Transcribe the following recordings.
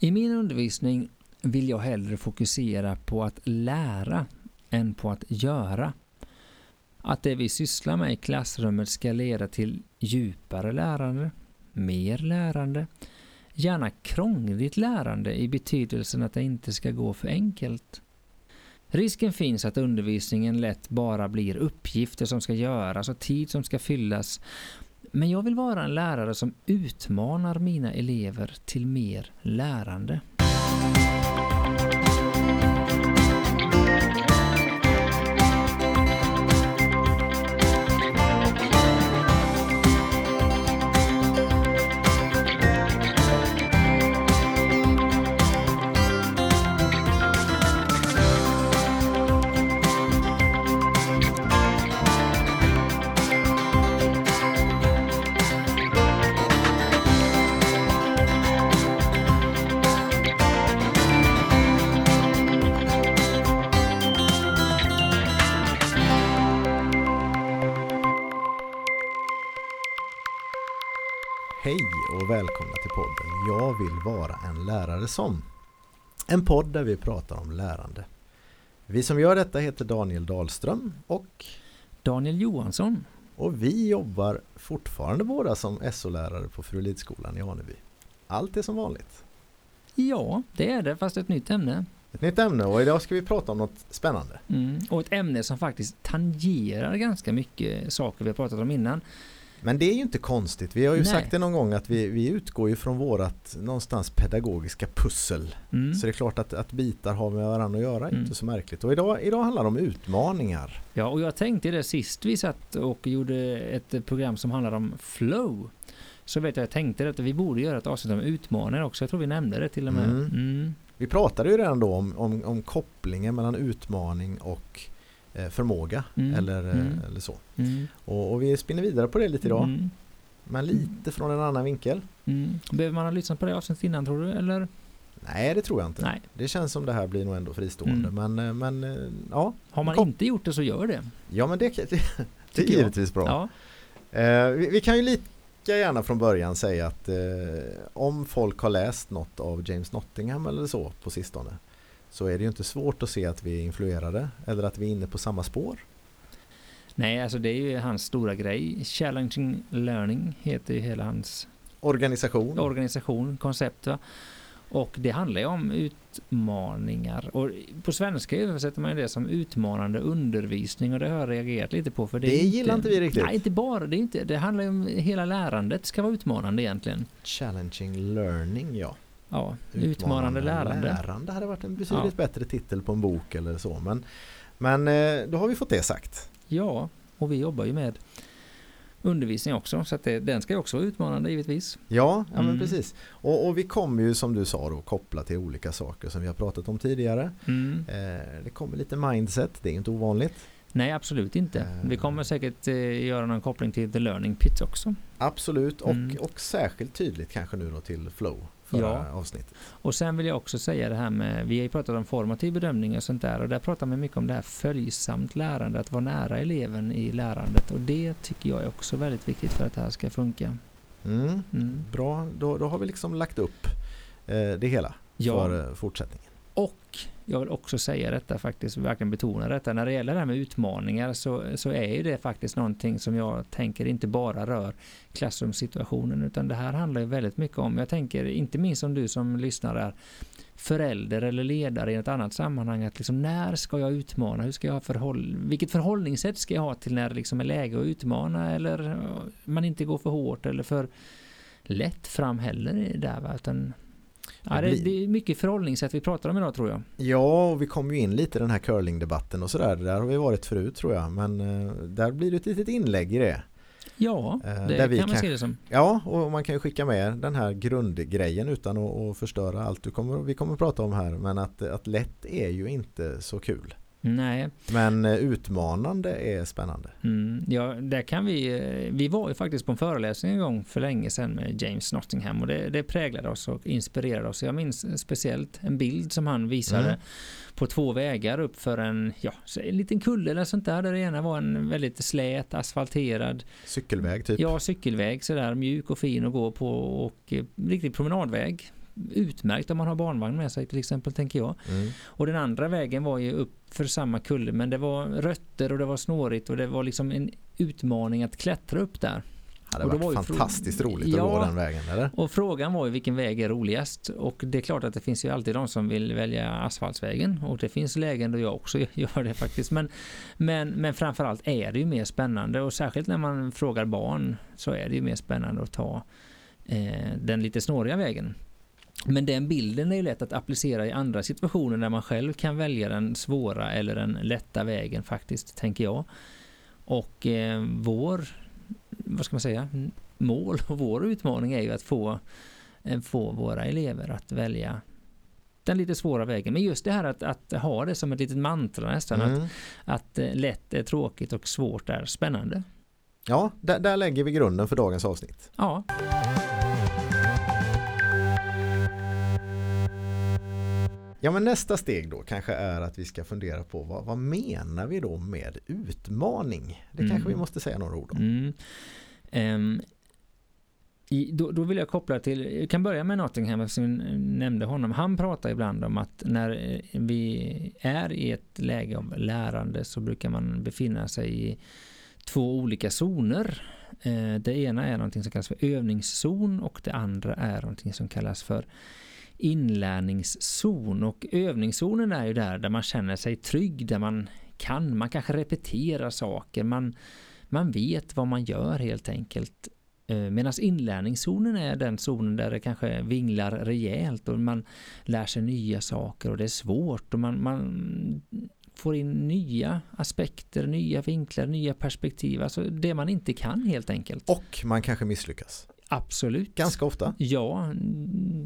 I min undervisning vill jag hellre fokusera på att lära än på att göra. Att det vi sysslar med i klassrummet ska leda till djupare lärande, mer lärande, gärna krångligt lärande i betydelsen att det inte ska gå för enkelt. Risken finns att undervisningen lätt bara blir uppgifter som ska göras och tid som ska fyllas. Men jag vill vara en lärare som utmanar mina elever till mer lärande. Hej och välkomna till podden Jag vill vara en lärare som. En podd där vi pratar om lärande. Vi som gör detta heter Daniel Dahlström och Daniel Johansson. och vi jobbar fortfarande båda som SO-lärare på Frulidskolan i Aneby. Allt är som vanligt. Ja, det är det, fast ett nytt ämne. Ett nytt ämne och idag ska vi prata om något spännande. Mm. Och ett ämne som faktiskt tangerar ganska mycket saker vi har pratat om innan. Men det är ju inte konstigt. Vi har ju Nej. sagt det någon gång att vi, vi utgår ju från vårat någonstans pedagogiska pussel. Mm. Så det är klart att, att bitar har med varandra att göra Mm. inte så märkligt. Och idag, idag handlar det om utmaningar. Ja, och jag tänkte det sist vi satt och gjorde ett program som handlar om flow. Så vet jag, jag tänkte att vi borde göra ett avsnitt om utmaningar också. Jag tror vi nämnde det till och med. Mm. Mm. Vi pratade ju redan då om, om, om kopplingen mellan utmaning och förmåga Mm. eller, eh, Mm. eller så. Mm. Och, och vi spinner vidare på det lite idag. Mm. Men lite från en annan vinkel. Mm. Behöver man ha lyssnat på det avsnittet innan tror du? Eller? Nej det tror jag inte. Nej. Det känns som det här blir nog ändå fristående. Mm. Men, eh, men eh, ja. Har man Kom. inte gjort det så gör det. ja men det, det, det är givetvis bra. Ja. Eh, vi, vi kan ju lika gärna från början säga att eh, om folk har läst något av James Nottingham eller så på sistone så är det ju inte svårt att se att vi är influerade eller att vi är inne på samma spår. Nej, alltså det är ju hans stora grej. Challenging Learning heter ju hela hans Organisation. organisation, koncept. Va? Och det handlar ju om utmaningar. Och på svenska översätter man ju det som utmanande undervisning och det har jag reagerat lite på. För det, Det gillar inte vi riktigt. Nej, inte bara. Det, är inte, det handlar ju om hela lärandet ska vara utmanande egentligen. Challenging learning ja. Ja, utmanande, lärande. lärande hade varit en betydligt bättre titel på en bok eller så. Men, men eh, då har vi fått det sagt. Ja, och vi jobbar ju med undervisning också. Så att det, den ska ju också vara utmanande givetvis. Ja, ja men Mm. precis. Och, och vi kommer ju som du sa då koppla till olika saker som vi har pratat om tidigare. Mm. Eh, det kommer lite mindset, det är inte ovanligt. Nej, absolut inte. Eh. Vi kommer säkert eh, göra någon koppling till The Learning Pit också. Absolut och, Mm. och särskilt tydligt kanske nu då till flow förra Ja. avsnittet. Och sen vill jag också säga det här med, vi har ju pratat om formativ bedömning och sånt där och där pratar man mycket om det här följsamt lärande, att vara nära eleven i lärandet och det tycker jag är också väldigt viktigt för att det här ska funka. Mm. Mm. Bra, då, då har vi liksom lagt upp eh, det hela Ja. för eh, fortsättningen. Och jag vill också säga detta faktiskt, verkligen betona detta, när det gäller det här med utmaningar så, så är ju det faktiskt någonting som jag tänker inte bara rör klassrumssituationen utan det här handlar ju väldigt mycket om, jag tänker inte minst om du som lyssnar är förälder eller ledare i ett annat sammanhang att liksom när ska jag utmana, hur ska jag förhåll, vilket förhållningssätt ska jag ha till när det liksom är läge att utmana? Eller man inte går för hårt eller för lätt fram heller där va? utan Ja, Det det, är mycket förhållningssätt vi pratar om idag tror jag. Ja, och vi kom ju in lite i den här curlingdebatten och sådär. Där har vi varit förut tror jag. Men eh, där blir det ett litet inlägg i det. Ja, Eh, det kan man kan- se det som. Ja, och man kan ju skicka med den här grundgrejen utan att, att förstöra allt du kommer, vi kommer att prata om här. Men att, att lätt är ju inte så kul. Nej, Men eh, utmanande är spännande. mm, ja, där kan vi, eh, vi var ju faktiskt på en föreläsning en gång för länge sedan med James Nottingham och det, det präglade oss och inspirerade oss. Jag minns speciellt en bild som han visade Mm. på två vägar upp för en, ja, en liten kulle eller sånt där där det ena var en väldigt slät asfalterad Cykelväg typ. Ja, cykelväg sådär mjuk och fin att gå på och eh, riktig promenadväg. Utmärkt om man har barnvagn med sig till exempel, tänker jag. Mm. Och den andra vägen var ju upp för samma kulle, men det var rötter och det var snårigt och det var liksom en utmaning att klättra upp där. Ja, det var varit frå- fantastiskt roligt att Ja. gå den vägen, eller? Och frågan var ju vilken väg är roligast? Och det är klart att det finns ju alltid de som vill välja asfaltsvägen och det finns lägen då jag också gör det faktiskt. Men, men, men framförallt är det ju mer spännande och särskilt när man frågar barn så är det ju mer spännande att ta eh, den lite snåriga vägen. Men den bilden är ju lätt att applicera i andra situationer där man själv kan välja den svåra eller den lätta vägen faktiskt, tänker jag. Och eh, vår, vad ska man säga, mål och vår utmaning är ju att få, eh, få våra elever att välja den lite svåra vägen. Men just det här att, att ha det som ett litet mantra nästan, att, Mm. att eh, lätt är tråkigt och svårt är spännande. Ja, där, där lägger vi grunden för dagens avsnitt. Ja, Ja, men nästa steg då kanske är att vi ska fundera på vad, vad menar vi då med utmaning? Det Mm. kanske vi måste säga några ord om. Mm. Ehm, i, då, då vill jag koppla till, jag kan börja med Nottingham som jag nämnde honom. Han pratar ibland om att när eh, vi är i ett läge av lärande så brukar man befinna sig i två olika zoner. Eh, det ena är någonting som kallas för övningszon och det andra är någonting som kallas för inlärningszon. Och övningszonen är ju där, där man känner sig trygg, där man kan, man kanske repeterar saker, man, man vet vad man gör helt enkelt. Eh, medan inlärningszonen är den zonen där det kanske vinglar rejält och man lär sig nya saker och det är svårt och man, man får in nya aspekter, nya vinklar, nya perspektiv. Alltså det man inte kan helt enkelt. Och man kanske misslyckas. Absolut. Ganska ofta. Ja,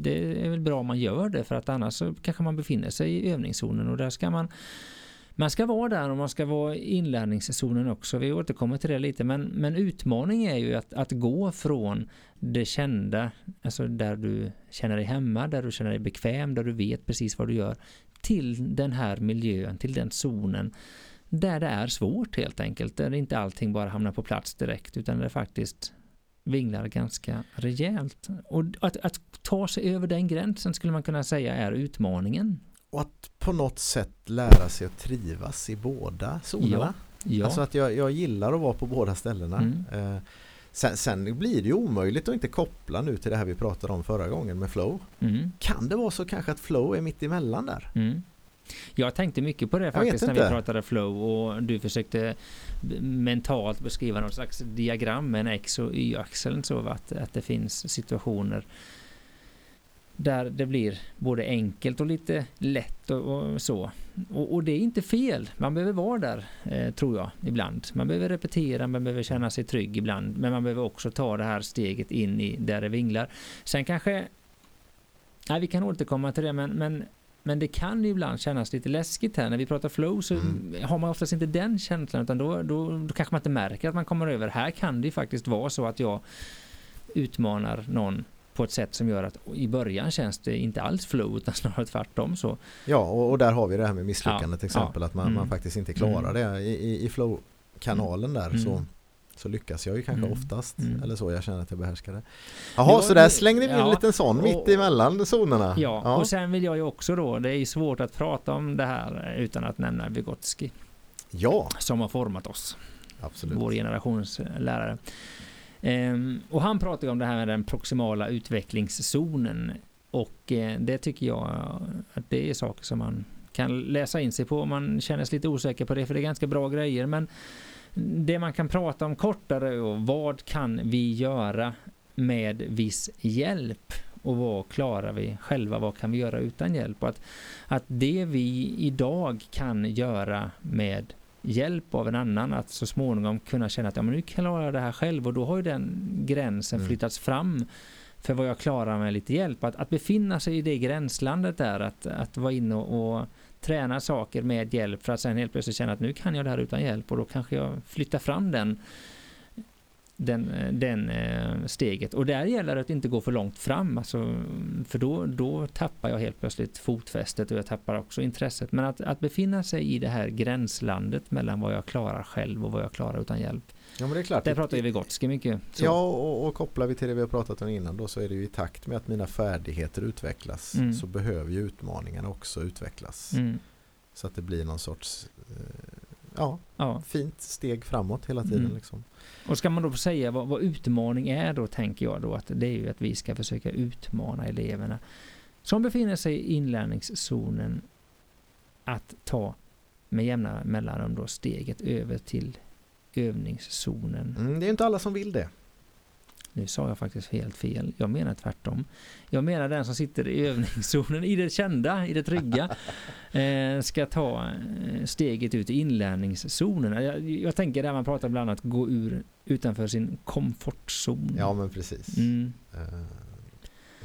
det är väl bra om man gör det för att annars så kanske man befinner sig i övningszonen och där ska man man ska vara där och man ska vara i inlärningszonen också. Vi återkommer till det lite men, men utmaning är ju att, att gå från det kända, alltså där du känner dig hemma, där du känner dig bekväm, där du vet precis vad du gör till den här miljön, till den zonen där det är svårt helt enkelt, där inte allting bara hamnar på plats direkt utan det faktiskt vinglar ganska rejält. Och att, att ta sig över den gränsen skulle man kunna säga är utmaningen. Och att på något sätt lära sig att trivas i båda zonerna. Ja, Alltså att jag, jag gillar att vara på båda ställena. Mm. Eh, sen, sen blir det ju omöjligt att inte koppla nu till det här vi pratade om förra gången med flow. mm, Kan det vara så kanske att flow är mitt emellan där? mm. Jag tänkte mycket på det faktiskt när vi pratade flow och du försökte mentalt beskriva något slags diagram med en X och Y-axeln så att, att det finns situationer där det blir både enkelt och lite lätt och, och så. Och, och det är inte fel. Man behöver vara där, eh, tror jag, ibland. Man behöver repetera, man behöver känna sig trygg ibland. Men man behöver också ta det här steget in i där det vinglar. Sen kanske... Nej, vi kan återkomma till det, men, men, men det kan ju ibland kännas lite läskigt här. När vi pratar flow så Mm. har man oftast inte den känslan, utan då, då, då kanske man inte märker att man kommer över. Här kan det faktiskt vara så att jag utmanar någon på ett sätt som gör att i början känns det inte alls flow utan snarare tvärtom så. Ja, och, och där har vi det här med misslyckande Ja, till exempel. ja. Att man, Mm. man faktiskt inte klarar Mm. det. I, i, i flow-kanalen där Mm. så, så lyckas jag ju kanske Mm. oftast. Mm. Eller så, jag känner att jag behärskar det. Jaha, Ja, så där slängde vi in en ja, liten sån mitt och- emellan zonerna. Ja, och sen vill jag ju också då, det är ju svårt att prata om det här utan att nämna Vygotsky ja som har format oss. absolut. vår generations lärare. Ehm, och han pratar ju om det här med den proximala utvecklingszonen och eh, det tycker jag att det är saker som man kan läsa in sig på om man känner sig lite osäker på det för det är ganska bra grejer men det man kan prata om kortare och vad kan vi göra med viss hjälp och vad klarar vi själva, vad kan vi göra utan hjälp och att, att det vi idag kan göra med hjälp av en annan att så småningom kunna känna att ja, men nu klarar jag det här själv och då har ju den gränsen Mm. flyttats fram för vad jag klarar med lite hjälp. Att, att befinna sig i det gränslandet där, att, att vara inne och, och träna saker med hjälp för att sen helt plötsligt känna att nu kan jag det här utan hjälp och då kanske jag flyttar fram den den, den eh, steget. Och där gäller det att inte gå för långt fram, alltså, för då, då tappar jag helt plötsligt fotfästet och jag tappar också intresset. Men att, att befinna sig i det här gränslandet mellan vad jag klarar själv och vad jag klarar utan hjälp. Ja, men det är klart. Där pratar ju Vygotsky mycket. Så. Ja, och, och kopplar vi till det vi har pratat om innan då så är det ju i takt med att mina färdigheter utvecklas mm. så behöver ju utmaningarna också utvecklas. Mm. Så att det blir någon sorts eh, ja, ja, fint steg framåt hela tiden. Mm. Liksom. Och ska man då säga vad, vad, utmaning är då tänker jag då att det är ju att vi ska försöka utmana eleverna som befinner sig i inlärningszonen att ta med jämna mellanrum då steget över till övningszonen. Mm, det är inte alla som vill det. Nu sa jag faktiskt helt fel. Jag menar tvärtom. Jag menar den som sitter i övningszonen, i det kända, i det trygga, eh, ska ta eh, steget ut i inlärningszonen. Jag, jag tänker där man pratar bland annat gå ur utanför sin komfortzon. Ja, men precis. Mm.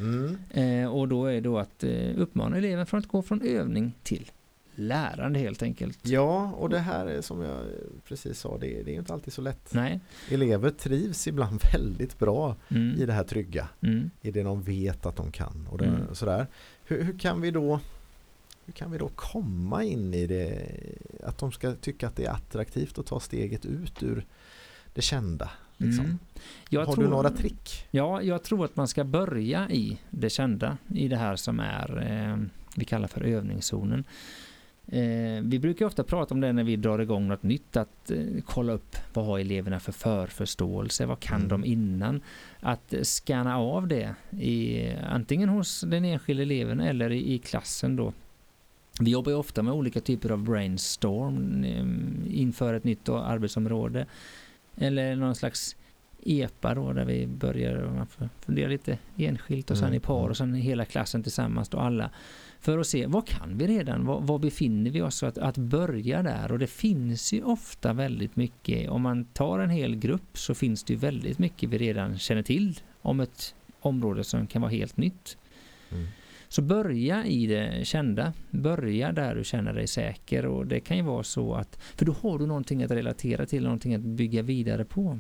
Uh, mm. och då är då att uppmana eleven från att gå från övning till lärande helt enkelt. Ja, och det här är som jag precis sa, det är, det är inte alltid så lätt. Nej. Elever trivs ibland väldigt bra mm. i det här trygga, mm. i det de vet att de kan. Och det, mm. sådär. Hur, hur, kan vi då hur kan vi då komma in i det, att de ska tycka att det är attraktivt att ta steget ut ur det kända? Liksom. Mm. Har tror, du några trick? Ja, jag tror att man ska börja i det kända, i det här som är eh, vi kallar för övningszonen. Eh, vi brukar ofta prata om det när vi drar igång något nytt, att eh, kolla upp vad har eleverna för förförståelse, vad kan mm. de innan? Att scanna av det, i, antingen hos den enskilde eleven eller i, i klassen då. Vi jobbar ju ofta med olika typer av brainstorm eh, inför ett nytt arbetsområde. Eller någon slags EPA då, där vi börjar fundera lite enskilt och sen mm. i par och sen hela klassen tillsammans då alla för att se vad kan vi redan, var, var befinner vi oss? Att, att börja där och det finns ju ofta väldigt mycket, om man tar en hel grupp så finns det ju väldigt mycket vi redan känner till om ett område som kan vara helt nytt. Mm. Så börja i det kända, börja där du känner dig säker och det kan ju vara så att, för då har du någonting att relatera till, någonting att bygga vidare på.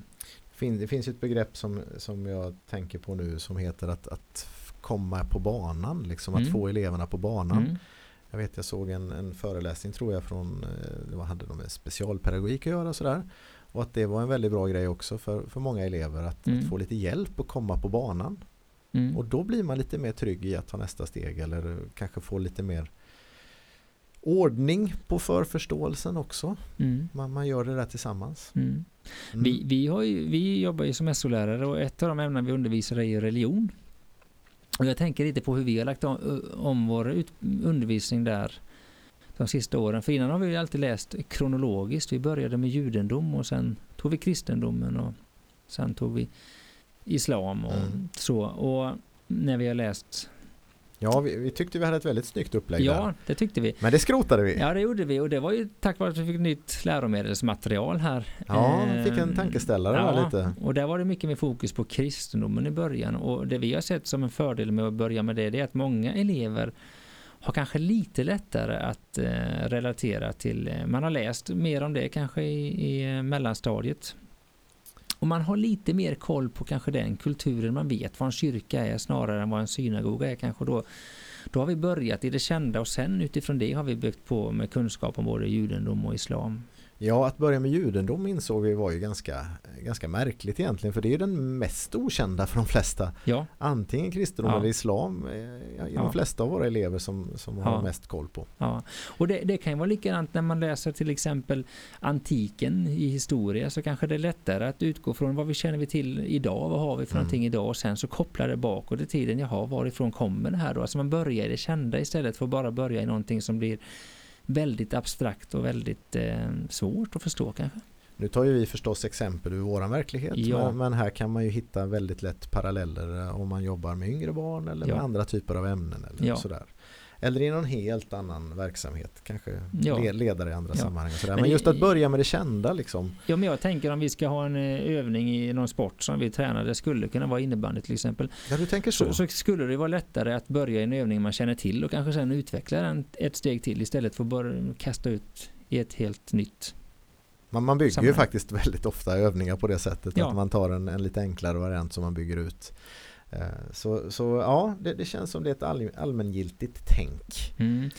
Det finns ett begrepp som, som jag tänker på nu som heter att, att komma på banan, liksom att mm. få eleverna på banan. Mm. Jag vet jag såg en, en föreläsning tror jag från, eh, det hade de med specialpedagogik att göra sådär. Och att det var en väldigt bra grej också för, för många elever att, mm. att få lite hjälp att komma på banan. Mm. Och då blir man lite mer trygg i att ta nästa steg eller kanske få lite mer ordning på förförståelsen också. Mm. Man, man gör det där tillsammans. Mm. Mm. Vi, vi, ju, vi jobbar ju som SO-lärare och ett av de ämnen vi undervisar är religion. Och jag tänker lite på hur vi har lagt om, om vår ut, undervisning där de sista åren. För innan har vi alltid läst kronologiskt. Vi började med judendom och sen tog vi kristendomen och sen tog vi islam och mm. så. Och när vi har läst Ja, vi, vi, tyckte vi hade ett väldigt snyggt upplägg Ja, där. det tyckte vi. Men det skrotade vi. Ja, det gjorde vi och det var ju tack vare att vi fick nytt läromedelsmaterial här. Ja, vi fick en ehm, tankeställare ja, lite. Och där var det mycket mer fokus på kristendomen i början och det vi har sett som en fördel med att börja med det, det är att många elever har kanske lite lättare att eh, relatera till, eh, man har läst mer om det kanske i, i eh, mellanstadiet och man har lite mer koll på kanske den kulturen, man vet vad en kyrka är snarare än vad en synagoga är kanske då. Då har vi börjat i det kända och sen utifrån det har vi byggt på med kunskap om både judendom och islam. Ja, att börja med judendom insåg vi var ju ganska, ganska märkligt egentligen för det är ju den mest okända för de flesta. Ja. Antingen kristendom ja. eller islam eh, i ja. de flesta av våra elever som, som har mest koll på. Ja, och det, det, kan ju vara likadant när man läser till exempel antiken i historia så kanske det är lättare att utgå från vad vi känner vi till idag, vad har vi för mm. någonting idag och sen så kopplar det bakåt i tiden, jaha varifrån kommer det här då? Alltså man börjar i det kända istället för att bara börja i någonting som blir väldigt abstrakt och väldigt eh, svårt att förstå kanske. Nu tar ju vi förstås exempel ur våran verklighet ja. men, men, här kan man ju hitta väldigt lätt paralleller eh, om man jobbar med yngre barn eller ja. med andra typer av ämnen eller ja. sådär. Eller i någon helt annan verksamhet, kanske ja. ledare i andra ja. sammanhang. Och sådär. Men, men just att börja med det kända liksom. Ja, men jag tänker om vi ska ha en eh, övning i någon sport som vi tränar, det skulle kunna vara innebandy till exempel. Ja, du tänker så. så. Så, skulle det vara lättare att börja i en övning man känner till och kanske sen utveckla den ett steg till istället för att bara kasta ut i ett helt nytt Man, man bygger ju Sammanhang. faktiskt väldigt ofta övningar på det sättet Ja. att man tar en, en lite enklare variant som man bygger ut. Eh, Så, så ja, det, det känns som det är ett all, allmängiltigt tänk. Mm.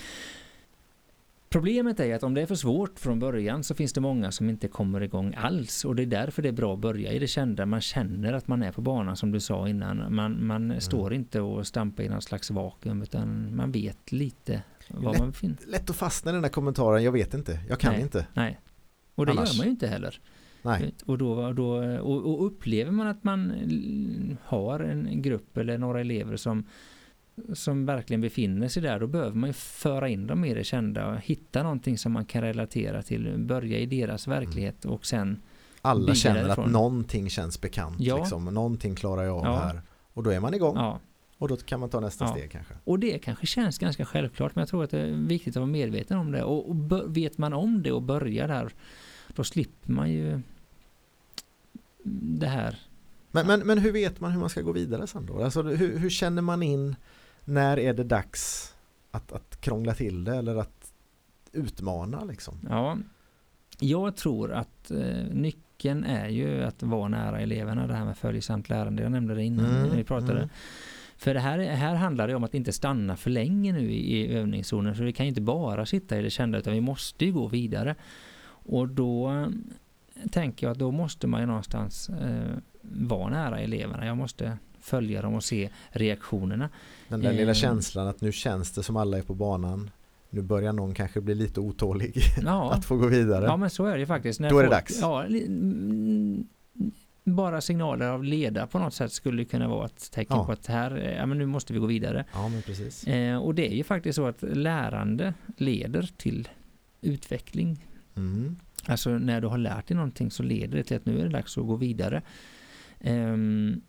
Problemet är att om det är för svårt från början så finns det många som inte kommer igång alls och det är därför det är bra att börja i det kända. Man känner att man är på banan som du sa innan. Man, man står inte och stampar i någon slags vakuum utan man vet lite var Lätt. man befinner Lätt att fastna i den där kommentaren, jag vet inte, jag kan Nej. inte. Nej. Och det Annars. gör man ju inte heller. Nej. Och, då, då, och, och upplever man att man mm, har en grupp eller några elever som, som verkligen befinner sig där, då behöver man ju föra in dem i det kända och hitta någonting som man kan relatera till, börja i deras verklighet och sen Alla känner därifrån. att någonting känns bekant. Ja. Liksom. Någonting klarar jag av Ja. här. Och då är man igång. ja. Och då kan man ta nästa Ja. steg kanske. Och det kanske känns ganska självklart men jag tror att det är viktigt att vara medveten om det och, och vet man om det och börjar där då slipper man ju det här Men, men, men hur vet man hur man ska gå vidare sen då? Alltså, hur, hur känner man in när är det dags att, att krångla till det eller att utmana liksom? Ja, jag tror att eh, nyckeln är ju att vara nära eleverna, det här med följsamt lärande. Jag nämnde det innan Mm, när vi pratade. mm. För det här, här handlar det om att inte stanna för länge nu i, i övningszonen. För vi kan ju inte bara sitta i det kända utan vi måste ju gå vidare. Och då eh, tänker jag att då måste man ju någonstans eh, vara nära eleverna. Jag måste följa dem och se reaktionerna. Den där Eh. lilla känslan att nu känns det som alla är på banan. Nu börjar någon kanske bli lite otålig Ja, att få gå vidare. Ja men så är det ju faktiskt. När Då är det folk- dags. Ja, mm, bara signaler av leda på något sätt skulle kunna vara ett tecken Ja. på att här, eh, ja men nu måste vi gå vidare. Ja men precis. Eh, och det är ju faktiskt så att lärande leder till utveckling. Mm. Alltså när du har lärt dig någonting så leder det till att nu är det dags att gå vidare. Ehm,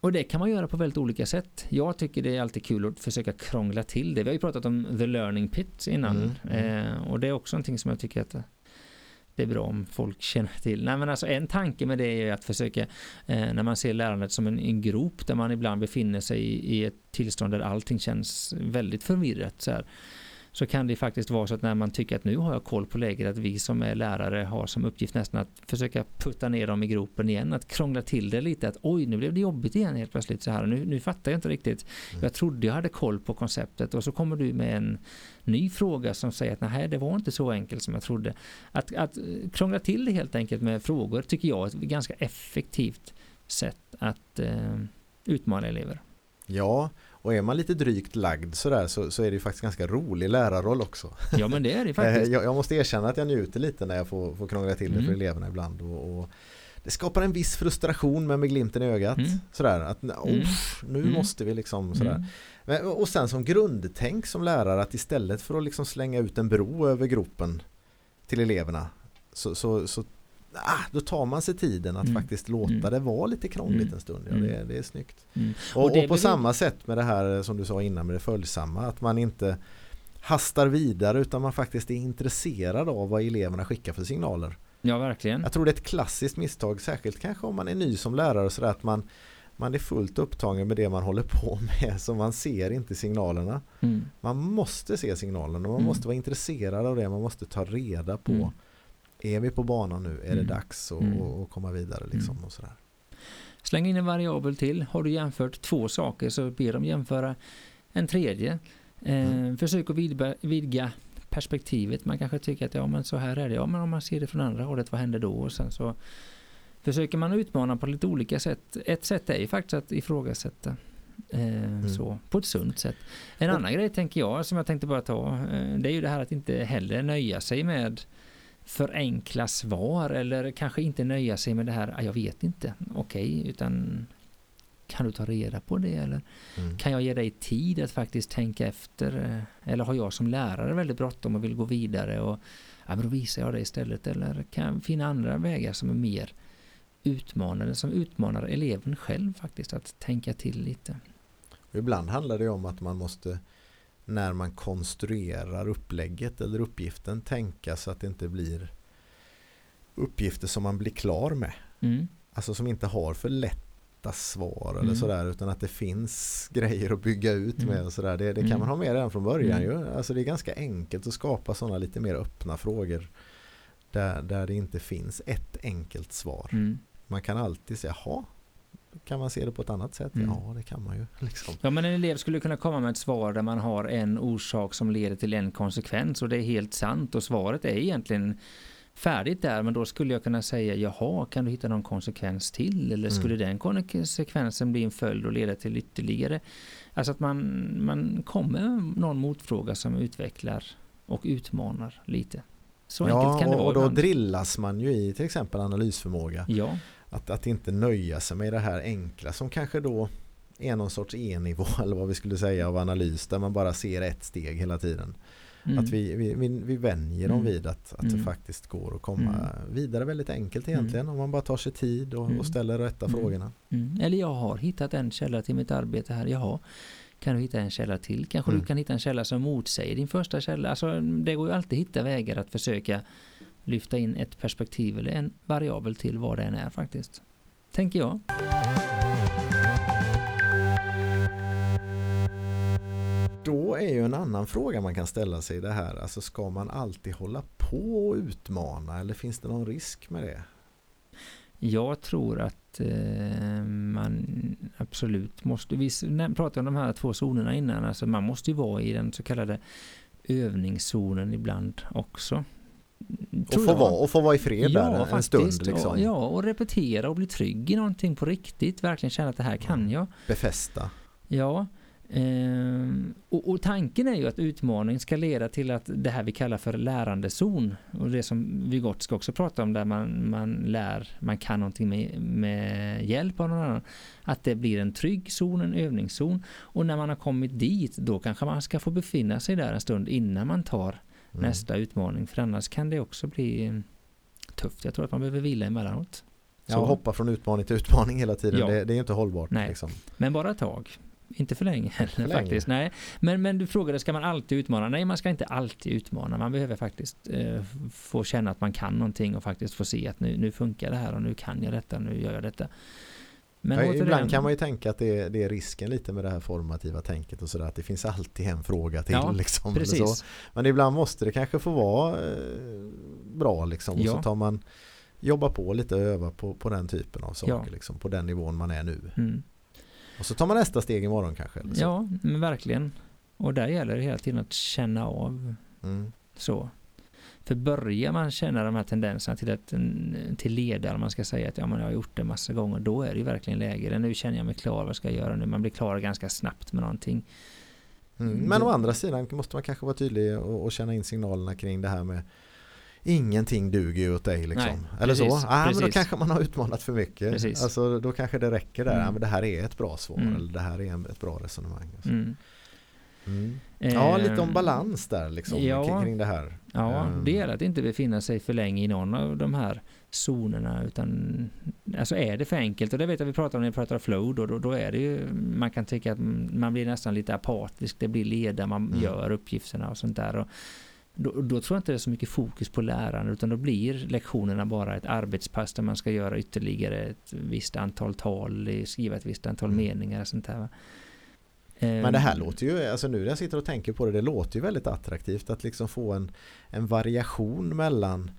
och det kan man göra på väldigt olika sätt. Jag tycker det är alltid kul att försöka krångla till det. Vi har ju pratat om the learning pit innan. Mm, mm. Eh, och det är också någonting som jag tycker att det är bra om folk känner till. Nej men alltså en tanke med det är att försöka eh, när man ser lärandet som en, en grop där man ibland befinner sig i, i ett tillstånd där allting känns väldigt förvirrat så här. Så kan det faktiskt vara så att när man tycker att nu har jag koll på läget att vi som är lärare har som uppgift nästan att försöka putta ner dem i gropen igen, att krångla till det lite, att oj nu blev det jobbigt igen helt plötsligt så här, nu, nu fattar jag inte riktigt. Mm. Jag trodde jag hade koll på konceptet och så kommer du med en ny fråga som säger att nej det var inte så enkelt som jag trodde. Att, att krångla till det helt enkelt med frågor tycker jag är ett ganska effektivt sätt att eh, utmana elever. Ja, och är man lite drygt lagd sådär så, så är det ju faktiskt ganska rolig lärarroll också. Ja men det är det Eh, faktiskt. Jag, jag måste erkänna att jag njuter lite när jag får, får krångla till det för Mm. eleverna ibland. Och, och det skapar en viss frustration men med glimten i ögat. Mm. Sådär att oh, nu Mm. måste vi liksom sådär. Mm. Men, och sen som grundtänk som lärare att istället för att liksom slänga ut en bro över gropen till eleverna så, så, så ah, då tar man sig tiden att Mm. faktiskt låta Mm. det vara lite krångligt Mm. en stund. Ja, Mm. det, det är snyggt. Mm. Och, och, det på samma sätt med det här som du sa innan med det följsamma att man inte hastar vidare utan man faktiskt är intresserad av vad eleverna skickar för signaler. Ja verkligen. Jag tror det är ett klassiskt misstag särskilt kanske om man är ny som lärare så att man man är fullt upptagen med det man håller på med så man ser inte signalerna. Mm. Man måste se signalerna och man Mm. måste vara intresserad av det. Man måste ta reda på Mm. Är vi på banan nu? Är det Mm. dags att Mm. komma vidare liksom och sådär. Släng in en variabel till. Har du jämfört två saker så ber dem jämföra en tredje. Eh, Mm. Försök att vidga, vidga perspektivet. Man kanske tycker att ja men så här är det. Ja men om man ser det från andra hållet, vad händer då? Och sen så försöker man utmana på lite olika sätt. Ett sätt är ju faktiskt att ifrågasätta. Eh, så, på ett sunt sätt. En Och- annan grej tänker jag, som jag tänkte bara ta, eh, det är ju det här att inte heller nöja sig med för enkla svar eller kanske inte nöja sig med det här, "Ah, jag vet inte, okej, utan kan du ta reda på det eller Mm. kan jag ge dig tid att faktiskt tänka efter eller har jag som lärare väldigt bråttom och vill gå vidare och ja, men då visar jag det istället eller kan jag finna andra vägar som är mer utmanande som utmanar eleven själv faktiskt att tänka till lite. Och ibland handlar det om att man måste när man konstruerar upplägget eller uppgiften tänka så att det inte blir uppgifter som man blir klar med. Mm. Alltså som inte har för lätta svar eller Mm. sådär utan att det finns grejer att bygga ut Mm. med och sådär. Det, det kan Mm. man ha med redan från början Mm. ju. Alltså det är ganska enkelt att skapa sådana lite mer öppna frågor. där, där det inte finns ett enkelt svar. Man kan alltid säga, jaha, kan man se det på ett annat sätt? Mm. Ja, det kan man ju. Liksom. Ja, men en elev skulle kunna komma med ett svar där man har en orsak som leder till en konsekvens och det är helt sant och svaret är egentligen färdigt där men då skulle jag kunna säga jaha kan du hitta någon konsekvens till eller skulle Mm. den konsekvensen bli en följd och leda till ytterligare alltså att man, man kommer någon motfråga som utvecklar och utmanar lite så enkelt Ja, kan det och, vara och då ibland. drillas man ju i till exempel analysförmåga. ja, Att, att inte nöja sig med det här enkla som kanske då är någon sorts E-nivå eller vad vi skulle säga av analys där man bara ser ett steg hela tiden. mm. Att vi, vi, vi, vi vänjer dem Mm. vid att, att Mm. det faktiskt går att komma vidare väldigt enkelt egentligen om man bara tar sig tid och, Mm. och ställer rätta Mm. frågorna. Mm. Eller jag har hittat en källa till mitt arbete här. Jaha, kan du hitta en källa till? Kanske Mm. du kan hitta en källa som motsäger din första källa. Alltså, det går ju alltid att hitta vägar att försöka lyfta in ett perspektiv eller en variabel till vad det än är faktiskt. Tänker jag. Då är ju en annan fråga man kan ställa sig det här. Alltså ska man alltid hålla på och utmana eller finns det någon risk med det? Jag tror att eh, man absolut måste, vi pratade om de här två zonerna innan, alltså man måste ju vara i den så kallade övningszonen ibland också. Och få, vara, och få vara i fred där en faktiskt. stund liksom. Och, ja, och repetera och bli trygg i någonting på riktigt. Verkligen känna att det här kan jag. Befästa. Ja. ehm, och, och tanken är ju att utmaning ska leda till att det här vi kallar för lärandezon och det som Vygotsky också pratar om där man, man lär, man kan någonting med, med hjälp av någon annan. Att det blir en trygg zon, en övningszon och när man har kommit dit då kanske man ska få befinna sig där en stund innan man tar Mm. nästa utmaning för annars kan det också bli eh, tufft. Jag tror att man behöver vila emellanåt. Ja, Så. och hoppa från utmaning till utmaning hela tiden. Ja. Det, det är inte hållbart. Nej. Liksom. Men bara ett tag. Inte för länge heller för länge. faktiskt. Nej. Men, men du frågade, ska man alltid utmana? Nej, man ska inte alltid utmana. Man behöver faktiskt eh, få känna att man kan någonting och faktiskt få se att nu, nu funkar det här och nu kan jag detta, nu gör jag detta. Men ja, ibland kan man ju tänka att det är, det är risken lite med det här formativa tänket och sådär. Att det finns alltid en fråga till. Ja, liksom, eller så. Precis. Men ibland måste det kanske få vara eh, bra liksom. Och Ja. så tar man jobba på lite och öva på, på den typen av saker. Ja. Liksom, på den nivån man är nu. Mm. Och så tar man nästa steg imorgon kanske. Ja, men verkligen. Och där gäller det hela tiden att känna av Mm. så. För börjar man känna de här tendenserna till, ett, till ledare, man ska säga att ja, men jag har gjort det massa gånger, då är det ju verkligen läge. Nu känner jag mig klar, vad ska jag göra nu? Man blir klar ganska snabbt med någonting. Mm. Mm, Men då- å andra sidan måste man kanske vara tydlig och, och känna in signalerna kring det här med Ingenting duger ju åt dig liksom. Nej, Eller så. precis, Ah, men då kanske man har utmanat för mycket. Precis. Alltså, då kanske det räcker där. Mm. Ja, men det här är ett bra svar. Mm. Eller det här är ett bra resonemang. Alltså. Mm. Mm. Ja, lite om Ehm, balans där liksom. ja. Kring det här. Ja, Ehm. det gäller att inte befinna sig för länge i någon av de här zonerna utan alltså är det för enkelt och det vet jag vi pratar om när vi pratar flow då, då, då är det ju man kan tycka att man blir nästan lite apatisk, det blir leda, man Mm. gör uppgifterna och sånt där och då, då tror jag inte det är så mycket fokus på läraren utan då blir lektionerna bara ett arbetspass där man ska göra ytterligare ett visst antal tal, skriva ett visst antal Mm. meningar och sånt där. Men det här Ehm, låter ju, alltså nu när jag sitter och tänker på det, det låter ju väldigt attraktivt att liksom få en, en variation mellan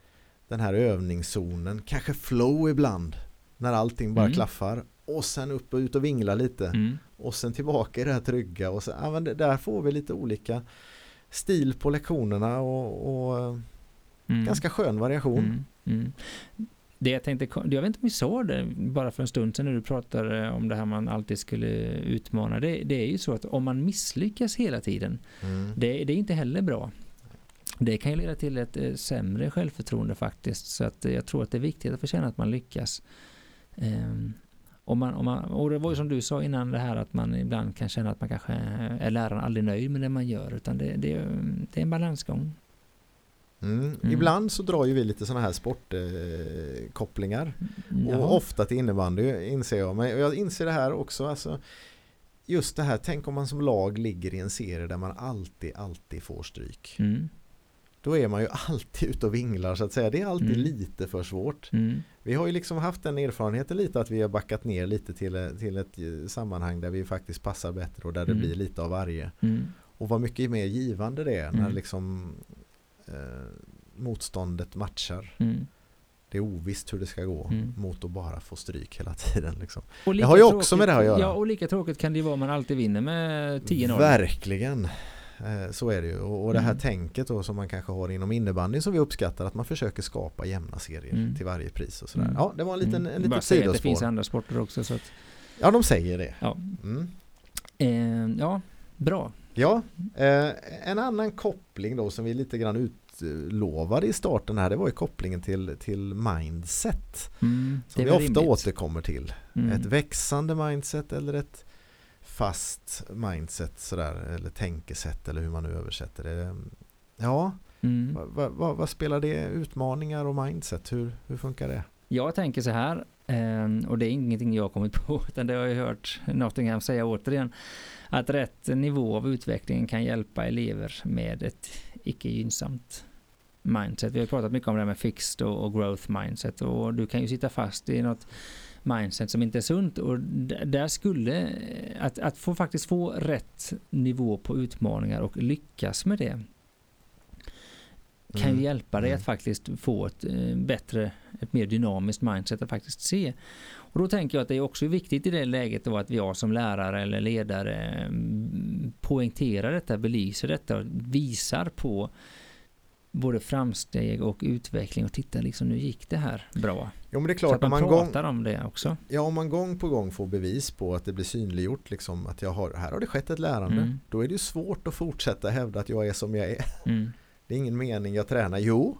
den här övningszonen, kanske flow ibland, när allting bara Mm. klaffar och sen upp och ut och vingla lite Mm, och sen tillbaka i det här trygga och så, ja, det, där får vi lite olika stil på lektionerna och, och eh, mm. ganska skön variation. Det jag tänkte, jag vet inte om vi sa det bara för en stund sedan när du pratade om det här man alltid skulle utmana. Det, det är ju så att om man misslyckas hela tiden, Mm. det, det är inte heller bra. Det kan ju leda till ett eh, sämre självförtroende faktiskt. Så att eh, jag tror att det är viktigt att få känna att man lyckas. Ehm, om man, om man, och det var ju som du sa innan det här att man ibland kan känna att man kanske är läraren aldrig nöjd med det man gör. Utan det, det, det är en balansgång. Mm. Mm. Ibland så drar ju vi lite sådana här sportkopplingar eh. Och ofta till innebandy inser jag. Men jag inser det här också. Alltså, just det här, tänk om man som lag ligger i en serie där man alltid, alltid får stryk. Mm, Då är man ju alltid ute och vinglar så att säga. Det är alltid Mm. lite för svårt. Vi har ju liksom haft den erfarenheten lite att vi har backat ner lite till, till ett eh, sammanhang där vi faktiskt passar bättre och där det blir lite av varje. Och vad mycket mer givande det är när liksom eh, motståndet matchar. Mm. Det är ovisst hur det ska gå Mm. mot att bara få stryk hela tiden. Liksom. Och lika har ju också tråkigt- med det här att göra. Ja, och lika tråkigt kan det ju vara om man alltid vinner med 10-0. Verkligen. Eh, Så är det ju. Och och det här Mm. tänket då som man kanske har inom innebandy som vi uppskattar att man försöker skapa jämna serier Mm. till varje pris och sådär. Mm. Ja, det var en liten, Mm. en liten Bara säga att det finns sidospår. andra sporter också. Så att, Ja, de säger det. ja. Mm. Eh, ja, bra. Ja, eh, en annan koppling då som vi lite grann utlovade i starten här det var ju kopplingen till, till mindset. Mm, Som vi ofta rimligt. återkommer till. Mm. Ett växande mindset eller ett fast mindset sådär eller tänkesätt eller hur man nu översätter det. Ja, Mm. vad, vad, vad, vad spelar det? Utmaningar och mindset, hur, hur funkar det? Jag tänker så här, ehm, och det är ingenting jag har kommit på, utan det har jag hört Nottingham säga återigen, att rätt nivå av utveckling kan hjälpa elever med ett icke gynnsamt mindset. Vi har pratat mycket om det här med fixed och, growth mindset och du kan ju sitta fast i något mindset som inte är sunt och där skulle eh, att, att få faktiskt få rätt nivå på utmaningar och lyckas med det kan ju Mm. hjälpa dig Mm. att faktiskt få ett eh, bättre, ett mer dynamiskt mindset att faktiskt se. Och då tänker jag att det är också viktigt i det läget då att jag som lärare eller ledare mm, poängterar detta, belyser detta och visar på både framsteg och utveckling och titta liksom nu gick det här bra. Jo men det är Så att klart, man, man, gång, pratar om det också. ja, om man gång på gång får bevis på att det blir synliggjort liksom, att jag har, här har det skett ett lärande. Mm. Då är det ju svårt att fortsätta hävda att jag är som jag är. Mm. Det är ingen mening jag tränar. Jo,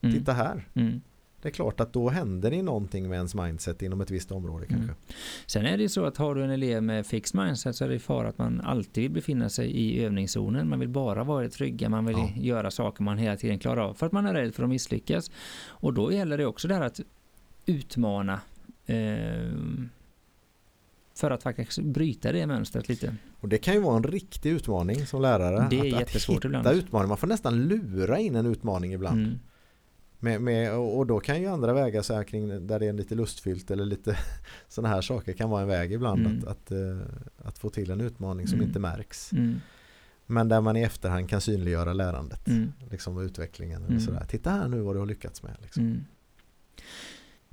Mm. titta här. Mm. Det är klart att då händer det någonting med ens mindset inom ett visst område Mm. kanske. Sen är det ju så att har du en elev med fixed mindset så är det fara att man alltid vill befinna sig i övningszonen. Man vill bara vara trygga, man vill Ja. göra saker man hela tiden klarar av för att man är rädd för att misslyckas. Och då gäller det också det här att utmana eh, för att faktiskt bryta det mönstret lite. Och det kan ju vara en riktig utmaning som lärare. Det är att, jättesvårt att hitta ibland. utmaningar. Man får nästan lura in en utmaning ibland. Mm. Med, med, och då kan ju andra vägar så här kring där det är lite lustfyllt eller lite sådana här saker kan vara en väg ibland Mm. att, att, eh, att få till en utmaning som Mm. inte märks. Mm. Men där man i efterhand kan synliggöra lärandet. Mm. Liksom och utvecklingen. Mm. Och sådär. Titta här nu vad du har lyckats med. Liksom.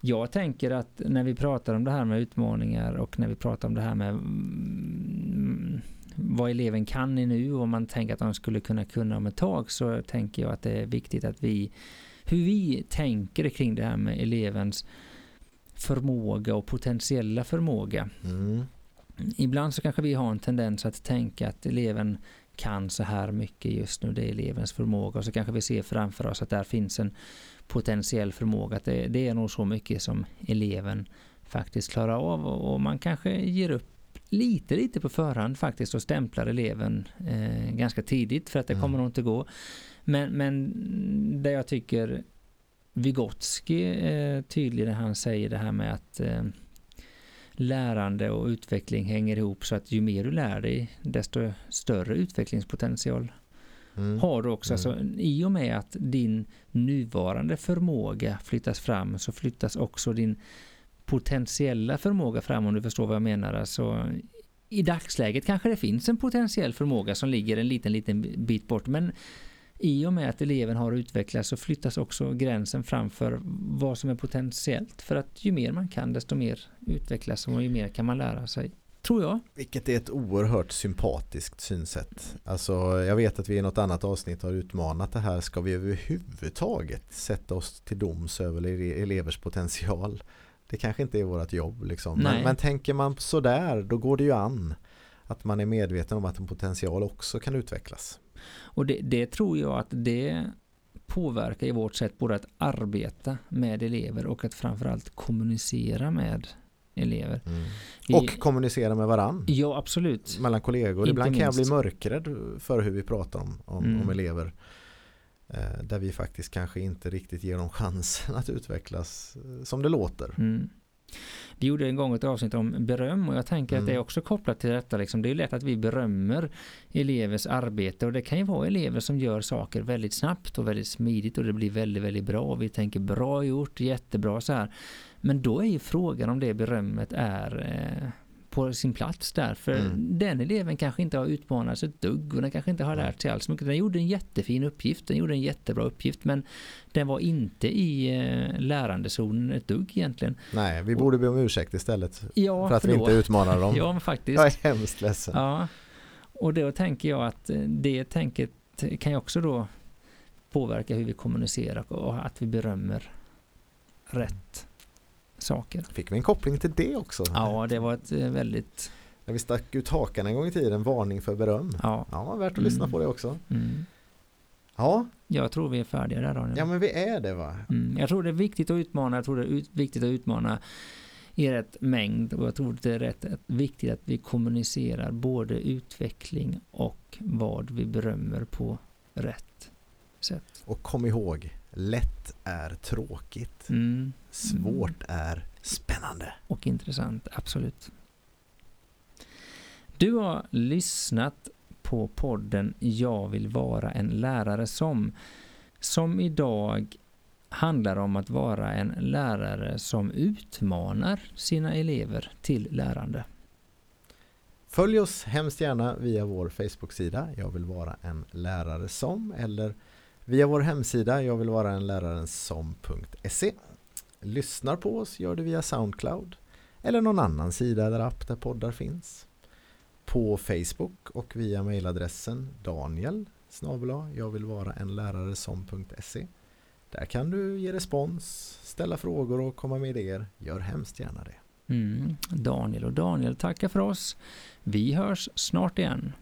Jag tänker att när vi pratar om det här med utmaningar och när vi pratar om det här med mm, vad eleven kan i nu och man tänker att de skulle kunna kunna om ett tag så tänker jag att det är viktigt att vi hur vi tänker kring det här med elevens förmåga och potentiella förmåga. Mm. Ibland så kanske vi har en tendens att tänka att eleven kan så här mycket just nu, det är elevens förmåga och så kanske vi ser framför oss att där finns en potentiell förmåga, att det, det är nog så mycket som eleven faktiskt klarar av och, och man kanske ger upp lite, lite på förhand faktiskt och stämplar eleven eh, ganska tidigt för att det Mm. kommer nog inte gå. Men, men där jag tycker Vygotsky är tydlig när han säger det här med att eh, lärande och utveckling hänger ihop så att ju mer du lär dig desto större utvecklingspotential Mm. har du också. Mm. Alltså, I och med att din nuvarande förmåga flyttas fram så flyttas också din potentiella förmåga fram om du förstår vad jag menar. Alltså, I dagsläget kanske det finns en potentiell förmåga som ligger en liten, liten bit bort men i och med att eleven har utvecklats så flyttas också gränsen framför vad som är potentiellt. För att ju mer man kan desto mer utvecklas och ju mer kan man lära sig. Tror jag. Vilket är ett oerhört sympatiskt synsätt. Alltså jag vet att vi i något annat avsnitt har utmanat det här. Ska vi överhuvudtaget sätta oss till doms över ele- elevers potential? Det kanske inte är vårt jobb liksom. Men, men tänker man sådär då går det ju an. Att man är medveten om att en potential också kan utvecklas. Och det, det tror jag att det påverkar i vårt sätt både att arbeta med elever och att framförallt kommunicera med elever. Vi- Och kommunicera med varann. Ja, absolut. Mellan kollegor. Inte Ibland kan jag bli minst. mörkrädd för hur vi pratar om, om, Mm. om elever. Eh, där vi faktiskt kanske inte riktigt ger dem chansen att utvecklas eh, som det låter. Mm. Vi gjorde en gång ett avsnitt om beröm och jag tänker att det är Mm. också kopplat till detta. Liksom. Det är lätt att vi berömmer elevers arbete och det kan ju vara elever som gör saker väldigt snabbt och väldigt smidigt och det blir väldigt, väldigt bra. Och vi tänker bra gjort, jättebra så här. Men då är ju frågan om det berömmet är eh, på sin plats där. För Mm. den eleven kanske inte har utmanats ett dugg och den kanske inte har lärt sig alls mycket. Den gjorde en jättefin uppgift, den gjorde en jättebra uppgift men den var inte i eh, lärandezonen ett dugg egentligen. Nej, vi borde be om ursäkt istället Ja, för att vi inte utmanar dem. Ja, men faktiskt. Jag är hemskt ledsen. Ja, och då tänker jag att eh, det tänket kan ju också då påverka hur vi kommunicerar och att vi berömmer rätt saker. Fick vi en koppling till det också? Ja, det var ett eh, väldigt, När vi stack ut hakan en gång i tiden, varning för beröm. ja. Ja, värt att Mm. lyssna på det också. Mm. Ja, Jag tror vi är färdiga där Daniel. ja men vi är det va? Mm. Jag tror det är viktigt att utmana, jag tror det är viktigt att utmana i rätt mängd och jag tror det är rätt att, viktigt att vi kommunicerar både utveckling och vad vi berömmer på rätt sätt. Och kom ihåg, lätt är tråkigt. Mm. Svårt är spännande. och intressant, absolut. Du har lyssnat på podden Jag vill vara en lärare som, som idag handlar om att vara en lärare som utmanar sina elever till lärande. Följ oss hemskt gärna via vår Facebook-sida Jag vill vara en lärare som eller via vår hemsida Jag vill vara en läraren som.se Lyssnar på oss gör du via Soundcloud eller någon annan sida eller app där poddar finns. På Facebook och via mejladressen Daniel snabel-a, jag vill vara en lärare som.se Där kan du ge respons, ställa frågor och komma med idéer. Gör hemskt gärna det. Mm. Daniel och Daniel tackar för oss. Vi hörs snart igen.